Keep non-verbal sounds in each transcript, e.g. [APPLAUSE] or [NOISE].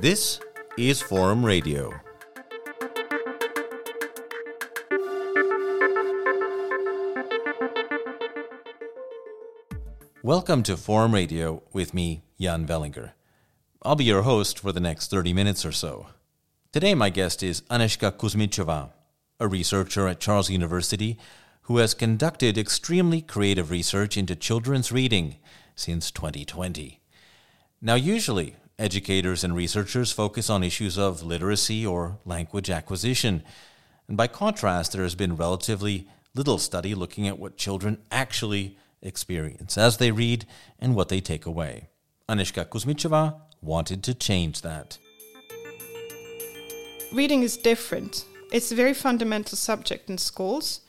This is Forum Radio. Welcome to Forum Radio with me, Jan Velinger. I'll be your host for the next 30 minutes or so. Today, my guest is Anežka Kuzmičová, a researcher at Charles University who has conducted extremely creative research into children's reading since 2020. Now, usually, educators and researchers focus on issues of literacy or language acquisition. And by contrast, there has been relatively little study looking at what children actually experience as they read and what they take away. Anežka Kuzmičová wanted to change that. Reading is different. It's a very fundamental subject in schools,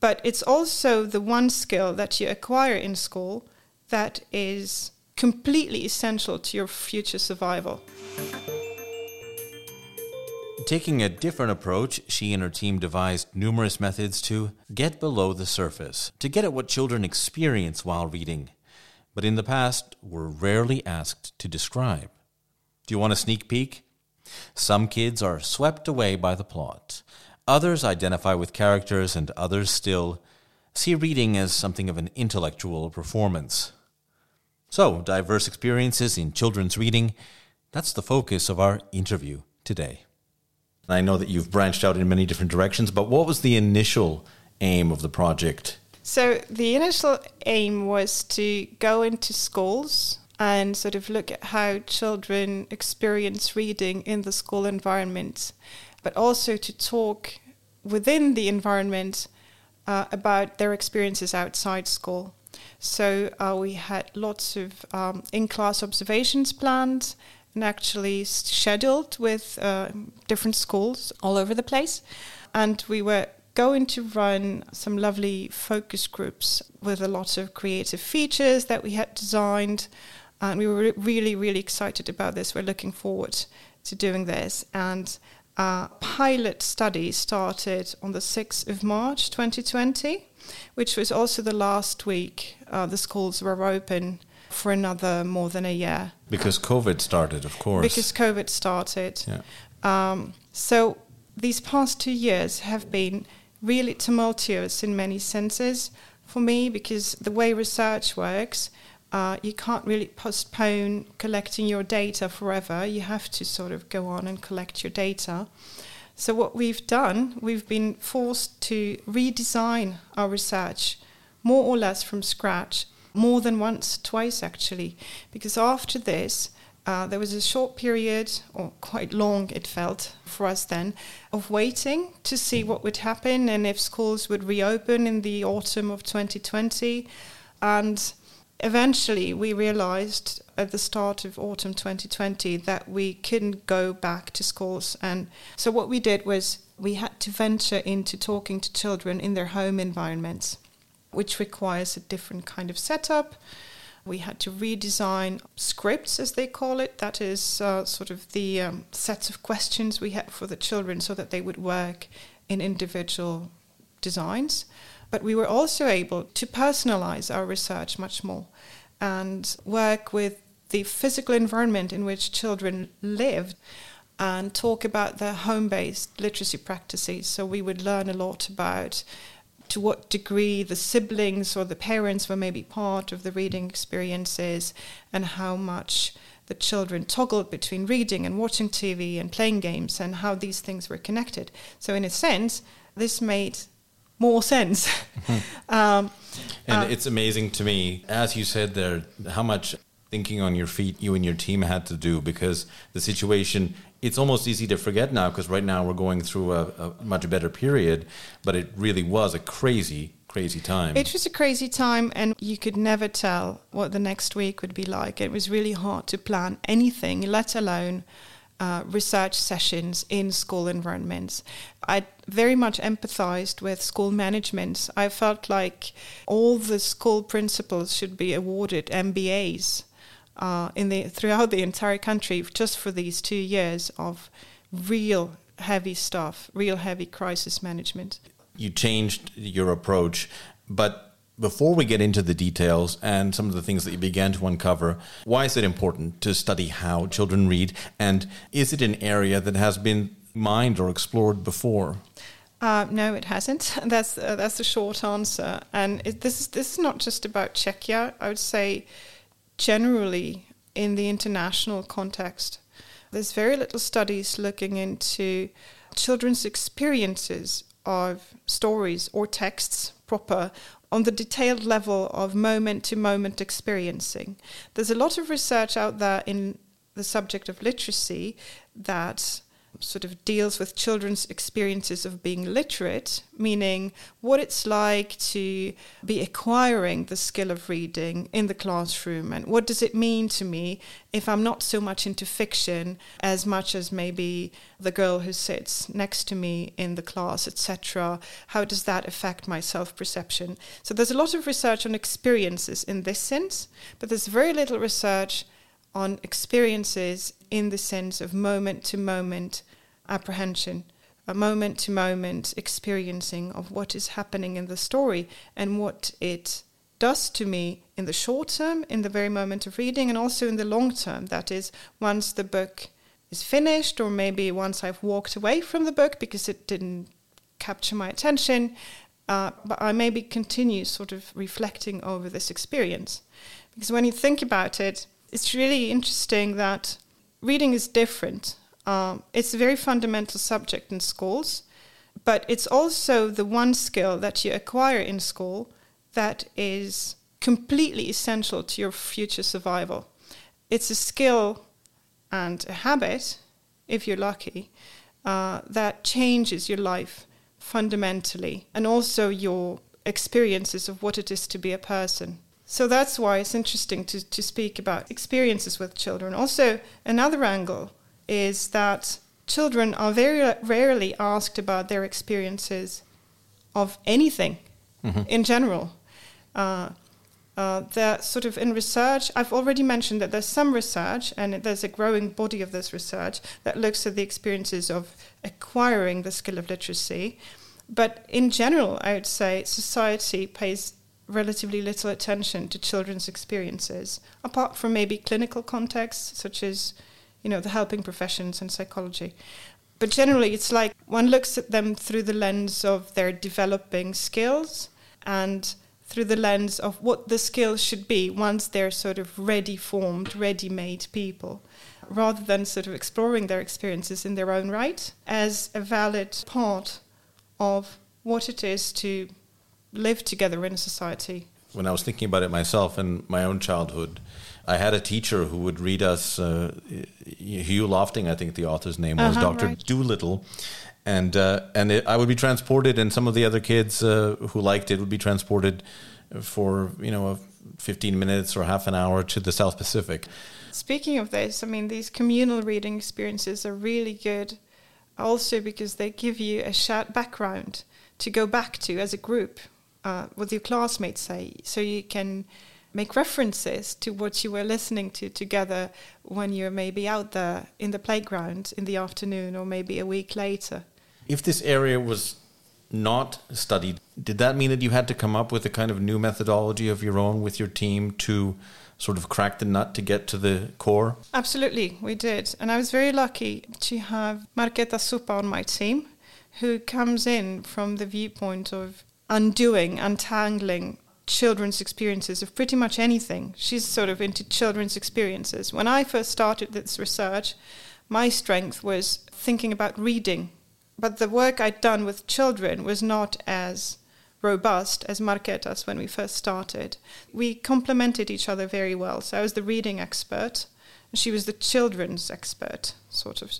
but it's also the one skill that you acquire in school that is completely essential to your future survival. Taking a different approach, she and her team devised numerous methods to get below the surface, to get at what children experience while reading, but in the past were rarely asked to describe. Do you want a sneak peek? Some kids are swept away by the plot. Others identify with characters, and others still see reading as something of an intellectual performance. So, diverse experiences in children's reading, that's the focus of our interview today. I know that you've branched out in many different directions, but what was the initial aim of the project? So, the initial aim was to go into schools and sort of look at how children experience reading in the school environment, but also to talk within the environment uh, about their experiences outside school. So, uh, we had lots of um, in class observations planned and actually scheduled with uh, different schools all over the place. And we were going to run some lovely focus groups with a lot of creative features that we had designed. And we were re- really, really excited about this. We're looking forward to doing this. And a pilot study started on the 6th of March 2020, which was also the last week uh, the schools were open for another more than a year. Because COVID started, of course. Because COVID started. Yeah. Um, so these past two years have been really tumultuous in many senses for me because the way research works, uh, you can't really postpone collecting your data forever. You have to sort of go on and collect your data. So, what we've done, we've been forced to redesign our research more or less from scratch more than once, twice actually, because after this, uh, there was a short period, or quite long it felt for us then, of waiting to see what would happen and if schools would reopen in the autumn of 2020. And eventually we realized at the start of autumn 2020 that we couldn't go back to schools. And so what we did was we had to venture into talking to children in their home environments which requires a different kind of setup. We had to redesign scripts, as they call it. That is uh, sort of the um, sets of questions we had for the children so that they would work in individual designs. But we were also able to personalize our research much more and work with the physical environment in which children lived and talk about their home based literacy practices. So we would learn a lot about to what degree the siblings or the parents were maybe part of the reading experiences and how much the children toggled between reading and watching TV and playing games and how these things were connected. So, in a sense, this made more sense. Mm-hmm. um, and uh, it's amazing to me, as you said there, how much thinking on your feet you and your team had to do because the situation it's almost easy to forget now because right now we're going through a, a, much better period, but it really was a crazy, crazy time. It was a crazy time, and you could never tell what the next week would be like. It was really hard to plan anything, let alone uh, research sessions in school environments. I very much empathized with school management. I felt like all the school principals should be awarded MBAs uh, in the throughout the entire country just for these two years of real heavy stuff, real heavy crisis management. You changed your approach, but before we get into the details and some of the things that you began to uncover, why is it important to study how children read? And is it an area that has been mined or explored before? Uh, no, it hasn't. [LAUGHS] That's uh, that's the short answer. And it, this is this is not just about Czechia. I would say, generally in the international context, there's very little studies looking into children's experiences of stories or texts proper on the detailed level of moment to moment experiencing. There's a lot of research out there in the subject of literacy that sort of deals with children's experiences of being literate, meaning what it's like to be acquiring the skill of reading in the classroom, and what does it mean to me if I'm not so much into fiction as much as maybe the girl who sits next to me in the class, etc. How does that affect my self perception? So there's a lot of research on experiences in this sense, but there's very little research on experiences in the sense of moment to moment apprehension, a moment to moment experiencing of what is happening in the story and what it does to me in the short term, in the very moment of reading, and also in the long term. That is, once the book is finished, or maybe once I've walked away from the book because it didn't capture my attention, uh, but I maybe continue sort of reflecting over this experience. Because when you think about it, it's really interesting that reading is different. Um, it's a very fundamental subject in schools, but it's also the one skill that you acquire in school that is completely essential to your future survival. It's a skill and a habit, if you're lucky, uh, that changes your life fundamentally and also your experiences of what it is to be a person. So that's why it's interesting to, to speak about experiences with children. Also, another angle is that children are very rarely asked about their experiences of anything mm-hmm. in general. Uh, uh, they're sort of in research. I've already mentioned that there's some research, and there's a growing body of this research that looks at the experiences of acquiring the skill of literacy. But in general, I would say society pays relatively little attention to children's experiences, apart from maybe clinical contexts such as, you know, the helping professions and psychology. But generally, it's like one looks at them through the lens of their developing skills and through the lens of what the skills should be once they're sort of ready formed, ready made people, rather than sort of exploring their experiences in their own right as a valid part of what it is to live together in a society. When I was thinking about it myself in my own childhood, I had a teacher who would read us uh, Hugh Lofting, I think the author's name was, uh-huh, Doctor right. Dolittle, and uh, and it, I would be transported, and some of the other kids uh, who liked it would be transported for you know fifteen minutes or half an hour to the South Pacific. Speaking of this, I mean these communal reading experiences are really good, also because they give you a shared background to go back to as a group uh, what your classmates say, so you can make references to what you were listening to together when you're maybe out there in the playground in the afternoon or maybe a week later. If this area was not studied, did that mean that you had to come up with a kind of new methodology of your own with your team to sort of crack the nut to get to the core? Absolutely, we did. And I was very lucky to have Marketa Supa on my team, who comes in from the viewpoint of undoing, untangling children's experiences of pretty much anything. She's sort of into children's experiences. When I first started this research, my strength was thinking about reading. But the work I'd done with children was not as robust as Marketa's when we first started. We complemented each other very well. So I was the reading expert, and she was the children's expert, sort of.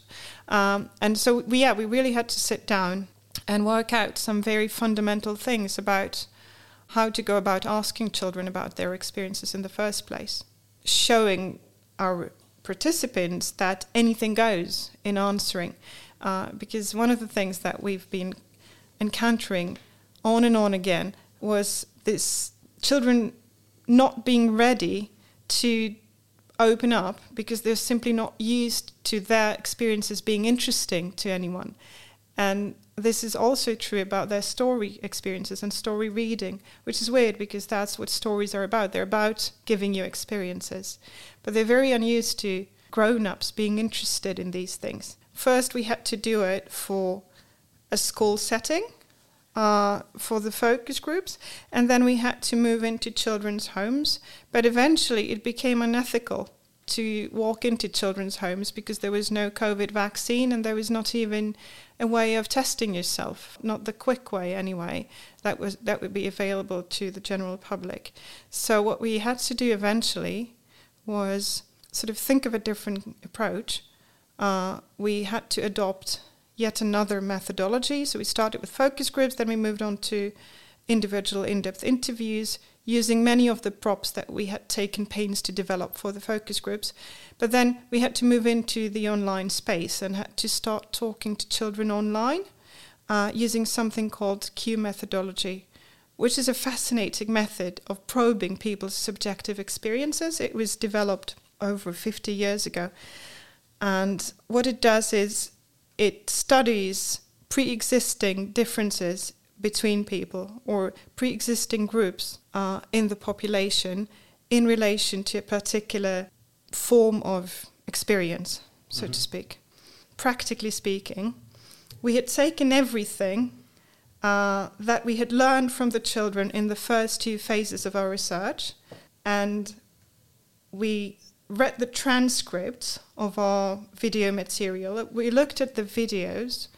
Um, and so, we, yeah, we really had to sit down and work out some very fundamental things about how to go about asking children about their experiences in the first place, showing our participants that anything goes in answering. Uh, because one of the things that we've been encountering on and on again was this children not being ready to open up because they're simply not used to their experiences being interesting to anyone. And this is also true about their story experiences and story reading, which is weird because that's what stories are about. They're about giving you experiences. But they're very unused to grown ups being interested in these things. First, we had to do it for a school setting. Uh, for the focus groups, and then we had to move into children's homes. But eventually, it became unethical to walk into children's homes because there was no COVID vaccine and there was not even a way of testing yourself, not the quick way anyway, that was that would be available to the general public. So what we had to do eventually was sort of think of a different approach. Uh, we had to adopt yet another methodology. So we started with focus groups, then we moved on to individual in-depth interviews using many of the props that we had taken pains to develop for the focus groups. But then we had to move into the online space and had to start talking to children online uh, using something called Q methodology, which is a fascinating method of probing people's subjective experiences. It was developed over 50 years ago. And what it does is it studies pre existing differences between people or pre existing groups uh, in the population in relation to a particular form of experience, so mm-hmm. to speak. Practically speaking, we had taken everything uh, that we had learned from the children in the first two phases of our research and we read the transcripts of our video material. We looked at the videos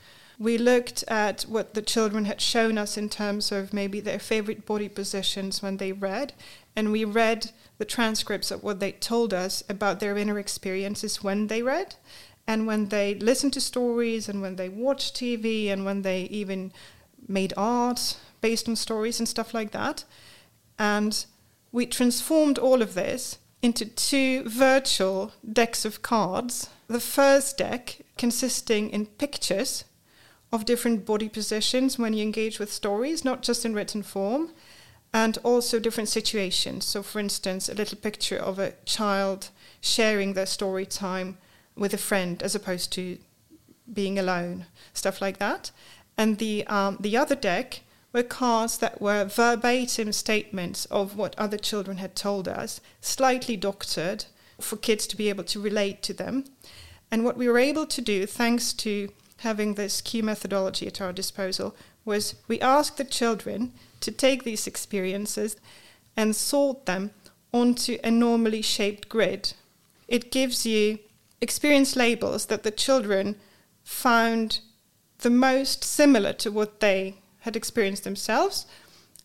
we looked at what the children had shown us in terms of maybe their favorite body positions when they read, and we read the transcripts of what they told us about their inner experiences when they read, and when they listened to stories, and when they watched TV, and when they even made art based on stories and stuff like that. And we transformed all of this into two virtual decks of cards. The first deck consisting in pictures of different body positions when you engage with stories, not just in written form, and also different situations. So, for instance, a little picture of a child sharing their story time with a friend as opposed to being alone, stuff like that. And the um, the other deck were cards that were verbatim statements of what other children had told us, slightly doctored for kids to be able to relate to them. And what we were able to do, thanks to having this Q methodology at our disposal was we asked the children to take these experiences and sort them onto a normally shaped grid. It gives you experience labels that the children found the most similar to what they had experienced themselves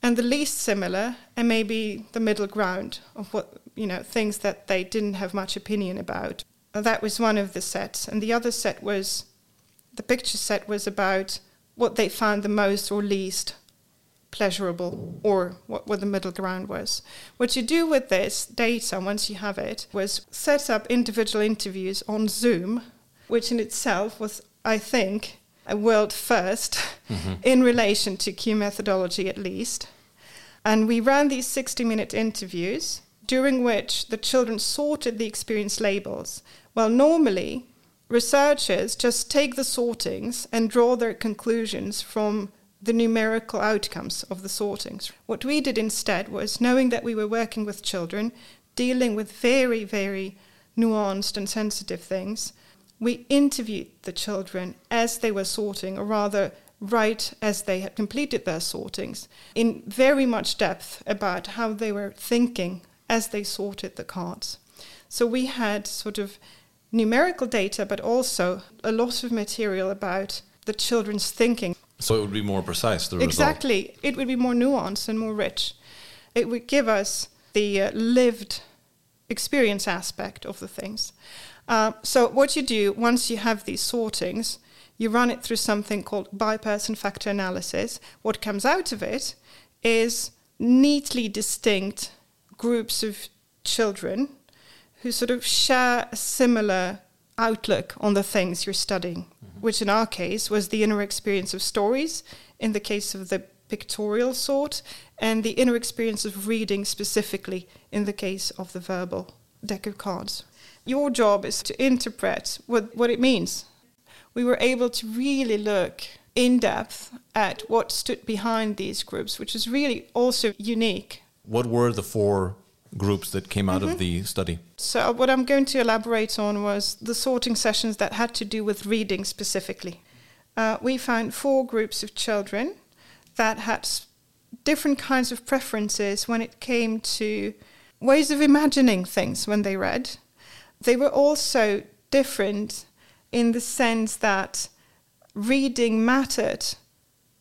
and the least similar and maybe the middle ground of what you know things that they didn't have much opinion about that was one of the sets and the other set was the picture set was about what they found the most or least pleasurable or what, what the middle ground was. What you do with this data once you have it was set up individual interviews on Zoom, which in itself was, I think, a world 1st mm-hmm. in relation to Q methodology at least. And we ran these 60 minute interviews during which the children sorted the experience labels. Well, normally researchers just take the sortings and draw their conclusions from the numerical outcomes of the sortings. What we did instead was, knowing that we were working with children, dealing with very, very nuanced and sensitive things, we interviewed the children as they were sorting, or rather, right as they had completed their sortings, in very much depth about how they were thinking as they sorted the cards. So we had sort of numerical data, but also a lot of material about the children's thinking. So it would be more precise, the exactly. Result. It would be more nuanced and more rich. It would give us the uh, lived experience aspect of the things. Uh, so what you do once you have these sortings, you run it through something called by-person factor analysis. What comes out of it is neatly distinct groups of children who sort of share a similar outlook on the things you're studying, mm-hmm. which in our case was the inner experience of stories, in the case of the pictorial sort, and the inner experience of reading specifically in the case of the verbal deck of cards. Your job is to interpret what, what it means. We were able to really look in depth at what stood behind these groups, which is really also unique. What were the four groups that came out mm-hmm. of the study? So, what I'm going to elaborate on was the sorting sessions that had to do with reading specifically. Uh, we found four groups of children that had different kinds of preferences when it came to ways of imagining things when they read. They were also different in the sense that reading mattered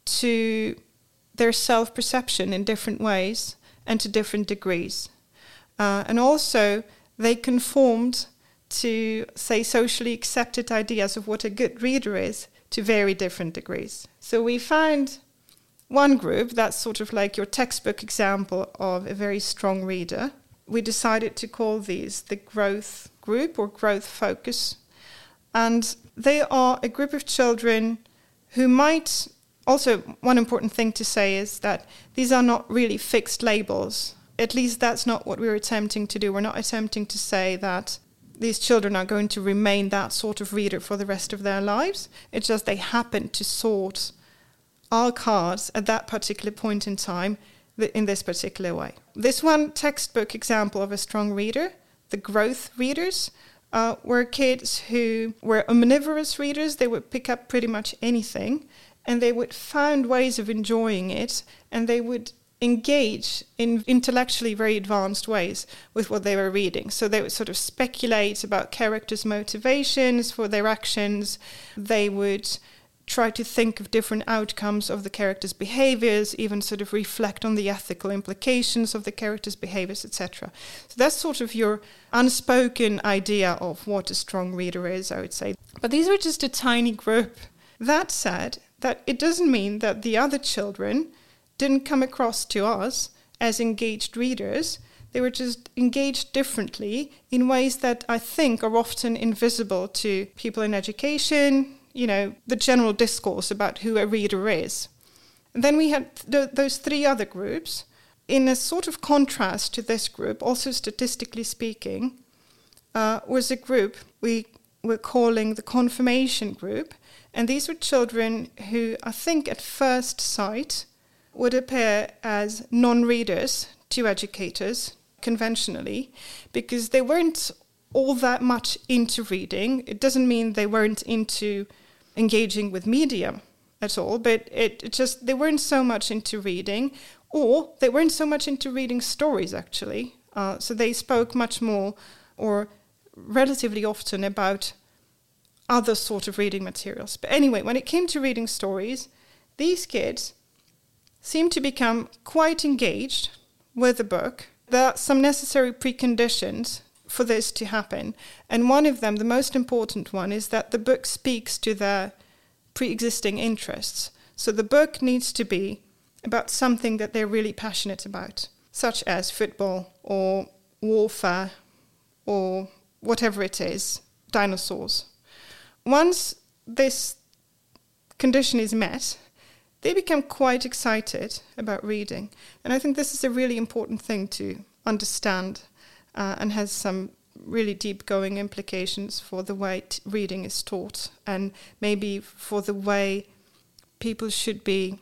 to their self perception in different ways and to different degrees. Uh, and also, they conformed to, say, socially accepted ideas of what a good reader is to very different degrees. So we find one group that's sort of like your textbook example of a very strong reader. We decided to call these the growth group or growth focus. And they are a group of children who might also, one important thing to say is that these are not really fixed labels. At least that's not what we're attempting to do. We're not attempting to say that these children are going to remain that sort of reader for the rest of their lives. It's just they happen to sort our cards at that particular point in time in this particular way. This one textbook example of a strong reader, the growth readers, uh, were kids who were omnivorous readers. They would pick up pretty much anything and they would find ways of enjoying it and they would engage in intellectually very advanced ways with what they were reading. So they would sort of speculate about characters' motivations for their actions. They would try to think of different outcomes of the characters' behaviors, even sort of reflect on the ethical implications of the characters' behaviors, etc. So that's sort of your unspoken idea of what a strong reader is, I would say. But these were just a tiny group. That said, that it doesn't mean that the other children didn't come across to us as engaged readers. They were just engaged differently in ways that I think are often invisible to people in education, you know, the general discourse about who a reader is. And then we had th- those three other groups. In a sort of contrast to this group, also statistically speaking, uh, was a group we were calling the confirmation group. And these were children who I think at first sight would appear as non readers to educators conventionally because they weren't all that much into reading. It doesn't mean they weren't into engaging with media at all, but it, it just they weren't so much into reading, or they weren't so much into reading stories actually. Uh, so they spoke much more or relatively often about other sort of reading materials. But anyway, when it came to reading stories, these kids seemed to become quite engaged with the book. There are some necessary preconditions for this to happen. And one of them, the most important one, is that the book speaks to their pre existing interests. So the book needs to be about something that they're really passionate about, such as football or warfare or whatever it is, dinosaurs. Once this condition is met, they become quite excited about reading. And I think this is a really important thing to understand uh, and has some really deep going implications for the way t- reading is taught and maybe for the way people should be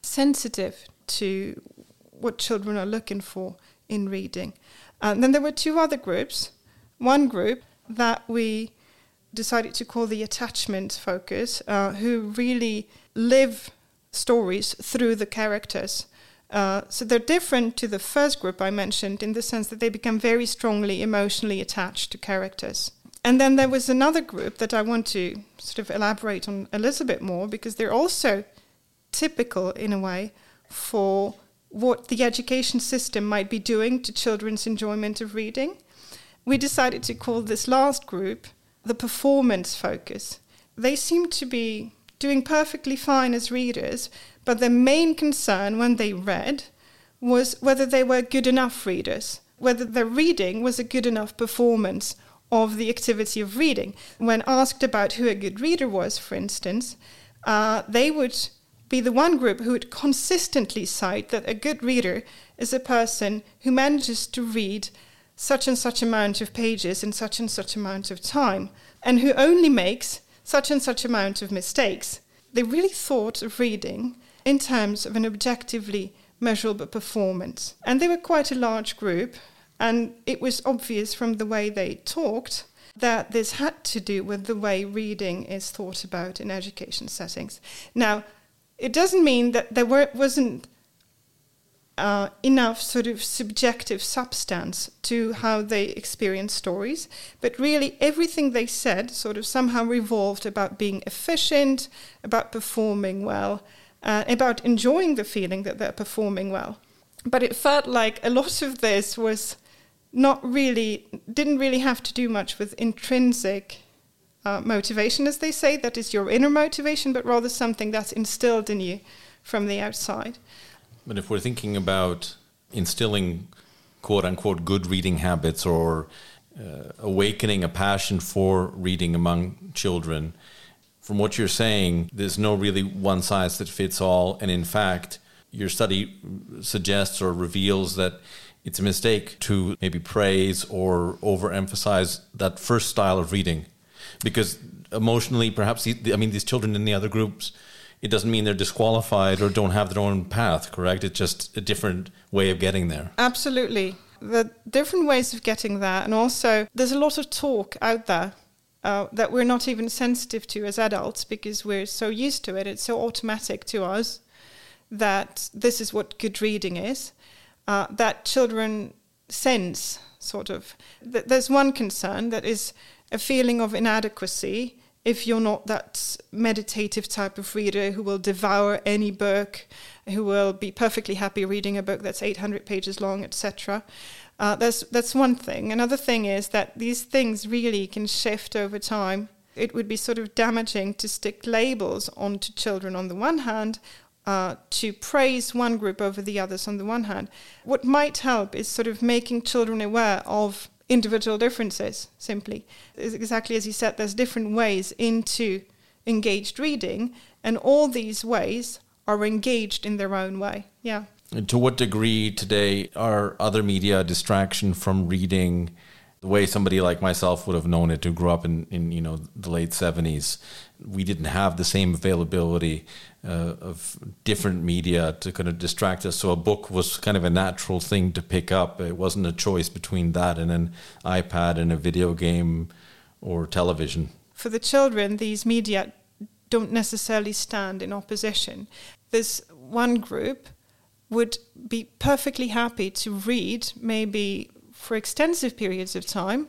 sensitive to what children are looking for in reading. And then there were two other groups. One group that we decided to call the attachment focus, uh, who really live stories through the characters. Uh, so they're different to the first group I mentioned in the sense that they become very strongly emotionally attached to characters. And then there was another group that I want to sort of elaborate on a little bit more because they're also typical in a way for what the education system might be doing to children's enjoyment of reading. We decided to call this last group the performance focus. They seem to be doing perfectly fine as readers, but their main concern when they read was whether they were good enough readers, whether their reading was a good enough performance of the activity of reading. When asked about who a good reader was, for instance, uh, they would be the one group who would consistently cite that a good reader is a person who manages to read such and such amount of pages in such and such amount of time, and who only makes such and such amount of mistakes. they really thought of reading in terms of an objectively measurable performance. And they were quite a large group, and it was obvious from the way they talked that this had to do with the way reading is thought about in education settings. Now, it doesn't mean that there were, wasn't uh, enough sort of subjective substance to how they experience stories, but really everything they said sort of somehow revolved about being efficient, about performing well, uh, about enjoying the feeling that they're performing well. But it felt like a lot of this was not really, didn't really have to do much with intrinsic uh, motivation, as they say, that is your inner motivation, but rather something that's instilled in you from the outside. But if we're thinking about instilling quote unquote good reading habits or uh, awakening a passion for reading among children, from what you're saying, there's no really one size that fits all. And in fact, your study suggests or reveals that it's a mistake to maybe praise or overemphasize that first style of reading because emotionally perhaps i mean these children in the other groups it doesn't mean they're disqualified or don't have their own path correct? It's just a different way of getting there. Absolutely. The different ways of getting there and also there's a lot of talk out there uh, that we're not even sensitive to as adults because we're so used to it. It's so automatic to us that this is what good reading is uh, that children sense, sort of. There's one concern that is a feeling of inadequacy if you're not that meditative type of reader who will devour any book, who will be perfectly happy reading a book that's 800 pages long, etc. Uh, that's that's one thing. Another thing is that these things really can shift over time. It would be sort of damaging to stick labels onto children on the one hand, uh, to praise one group over the others on the one hand. What might help is sort of making children aware of individual differences, simply. Exactly as you said, there's different ways into engaged reading, and all these ways are engaged in their own way. Yeah. And to what degree today are other media a distraction from reading? The way somebody like myself would have known it to grow up in, in you know the late 70s we didn't have the same availability uh, of different media to kind of distract us. So a book was kind of a natural thing to pick up. It wasn't a choice between that and an ipad and a video game or television. For the children these media don't necessarily stand in opposition. There's one group would be perfectly happy to read maybe for extensive periods of time,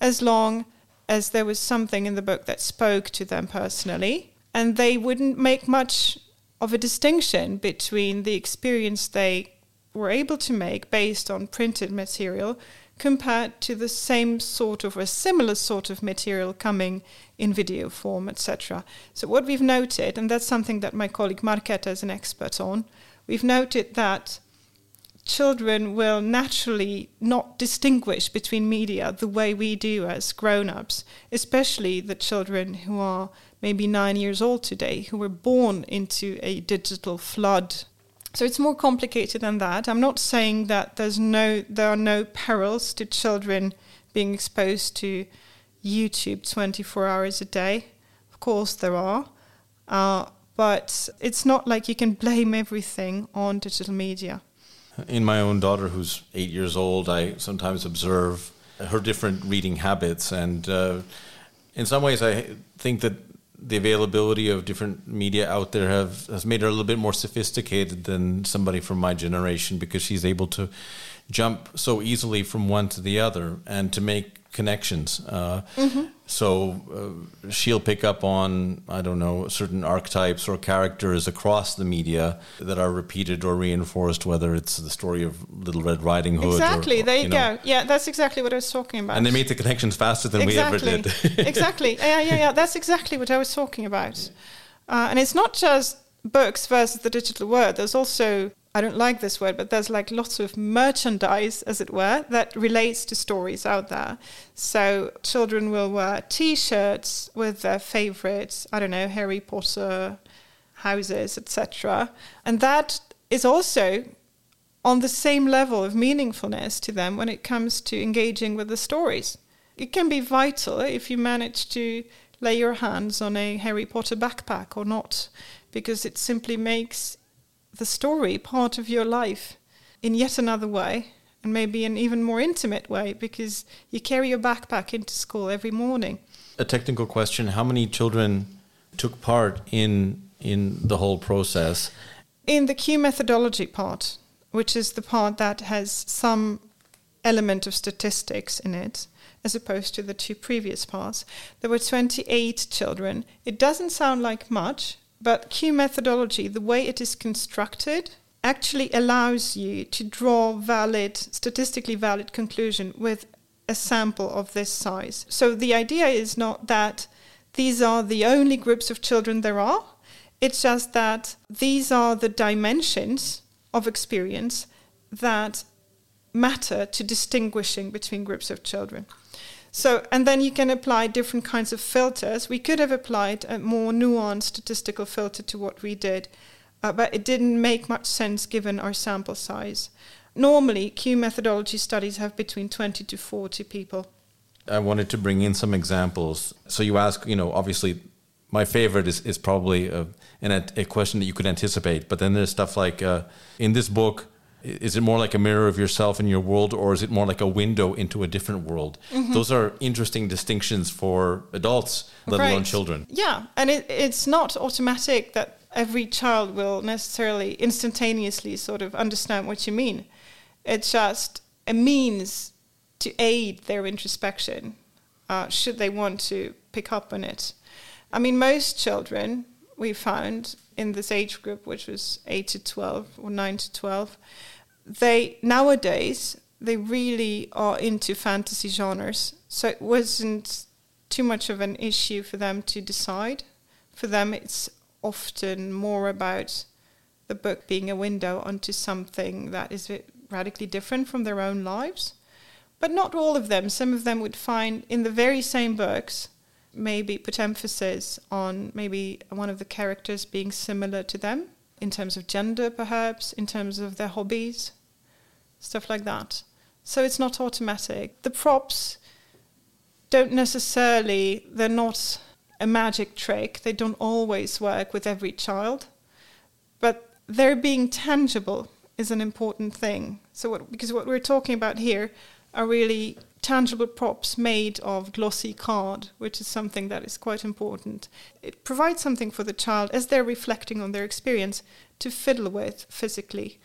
as long as there was something in the book that spoke to them personally. And they wouldn't make much of a distinction between the experience they were able to make based on printed material compared to the same sort of or similar sort of material coming in video form, etc. So what we've noted, and that's something that my colleague Marketa is an expert on, we've noted that children will naturally not distinguish between media the way we do as grown ups, especially the children who are maybe nine years old today, who were born into a digital flood. So it's more complicated than that. I'm not saying that there's no there are no perils to children being exposed to YouTube 24 hours a day. Of course there are. Uh, but it's not like you can blame everything on digital media in my own daughter, who's eight years old, I sometimes observe her different reading habits, and uh, in some ways, I think that the availability of different media out there have has made her a little bit more sophisticated than somebody from my generation because she's able to jump so easily from one to the other and to make connections. Uh, mm-hmm. So uh, she'll pick up on, I don't know, certain archetypes or characters across the media that are repeated or reinforced, whether it's the story of Little Red Riding Hood. Exactly, or, there you, you know. go. Yeah, that's exactly what I was talking about. And they make the connections faster than exactly. we ever did. [LAUGHS] exactly. Yeah, yeah, yeah. That's exactly what I was talking about. Uh, and it's not just books versus the digital world. There's also I don't like this word, but there's like lots of merchandise, as it were, that relates to stories out there. So children will wear T-shirts with their favorites, I don't know, Harry Potter houses, etc. And that is also on the same level of meaningfulness to them when it comes to engaging with the stories. It can be vital if you manage to lay your hands on a Harry Potter backpack or not, because it simply makes the story part of your life in yet another way, and maybe an even more intimate way, because you carry your backpack into school every morning. A technical question How many children took part in, in the whole process? In the Q methodology part, which is the part that has some element of statistics in it, as opposed to the two previous parts, there were 28 children. It doesn't sound like much, but Q methodology, the way it is constructed, actually allows you to draw valid, statistically valid conclusion with a sample of this size. So the idea is not that these are the only groups of children there are. It's just that these are the dimensions of experience that matter to distinguishing between groups of children. So, and then you can apply different kinds of filters. We could have applied a more nuanced statistical filter to what we did, uh, but it didn't make much sense given our sample size. Normally, Q methodology studies have between 20 to 40 people. I wanted to bring in some examples. So you ask, you know, obviously, my favorite is, is probably a, a question that you could anticipate, but then there's stuff like uh, in this book, is it more like a mirror of yourself and your world or is it more like a window into a different world mm-hmm. those are interesting distinctions for adults let right. alone children yeah and it, it's not automatic that every child will necessarily instantaneously sort of understand what you mean it's just a means to aid their introspection uh, should they want to pick up on it i mean most children we found in this age group, which was 8 to 12 or 9 to 12, they nowadays they really are into fantasy genres. So it wasn't too much of an issue for them to decide. For them, it's often more about the book being a window onto something that is radically different from their own lives. But not all of them. Some of them would find in the very same books maybe put emphasis on maybe one of the characters being similar to them in terms of gender, perhaps, in terms of their hobbies, stuff like that. So it's not automatic. The props don't necessarily, they're not a magic trick. They don't always work with every child. But their being tangible is an important thing. So, what, because what we're talking about here are really tangible props made of glossy card, which is something that is quite important. It provides something for the child as they're reflecting on their experience to fiddle with physically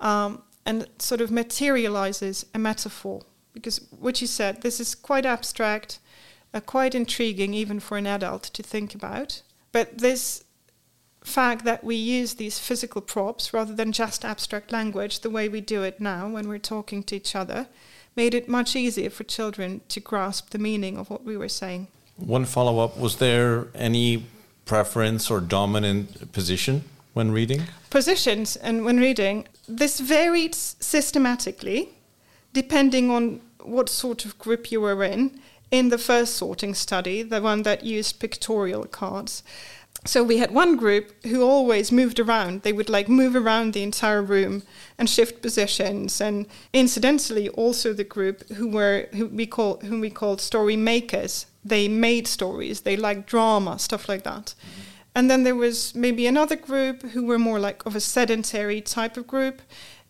um, and sort of materializes a metaphor. Because what you said, this is quite abstract, uh, quite intriguing even for an adult to think about. But this fact that we use these physical props rather than just abstract language the way we do it now when we're talking to each other made it much easier for children to grasp the meaning of what we were saying. One follow up was there any preference or dominant position when reading? Positions and when reading, this varied systematically depending on what sort of group you were in. In the first sorting study, the one that used pictorial cards, so we had one group who always moved around. They would like move around the entire room and shift positions. And incidentally, also the group who were who we call whom we called story makers. They made stories. They liked drama, stuff like that. Mm-hmm. And then there was maybe another group who were more like of a sedentary type of group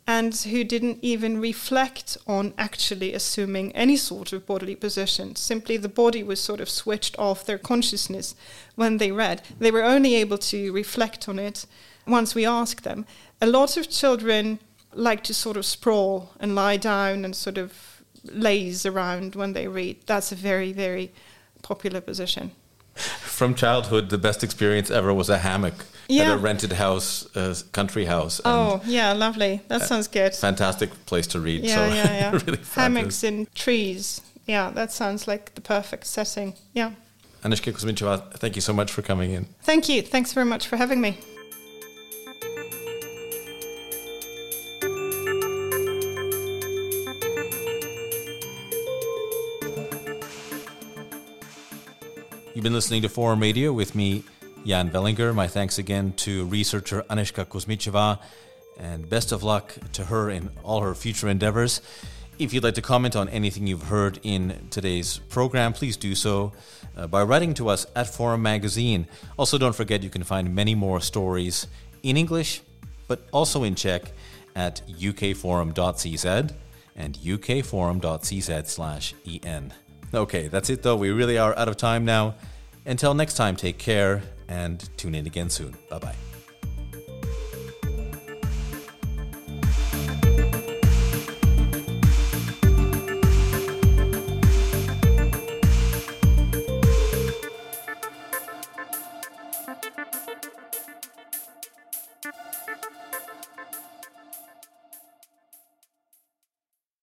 and who didn't even reflect on actually assuming any sort of bodily position. Simply the body was sort of switched off their consciousness when they read. They were only able to reflect on it once we asked them. A lot of children like to sort of sprawl and lie down and sort of laze around when they read. That's a very, very popular position. From childhood, the best experience ever was a hammock yeah. at a rented house, uh, country house. Oh, yeah, lovely. That sounds good. Fantastic place to read. Yeah, so yeah, yeah. [LAUGHS] really Hammocks in trees. Yeah, that sounds like the perfect setting. Yeah. Anežka Kuzmičová, thank you so much for coming in. Thank you. Thanks very much for having me. You've been listening to Forum Radio with me, Jan Velinger. My thanks again to researcher Anežka Kuzmičová, and best of luck to her in all her future endeavors. If you'd like to comment on anything you've heard in today's program, please do so uh, by writing to us at Forum Magazine. Also, don't forget you can find many more stories in English, but also in Czech at ukforum.cz and ukforum.cz slash en. Okay, that's it though. We really are out of time now. Until next time, take care and tune in again soon. Bye bye.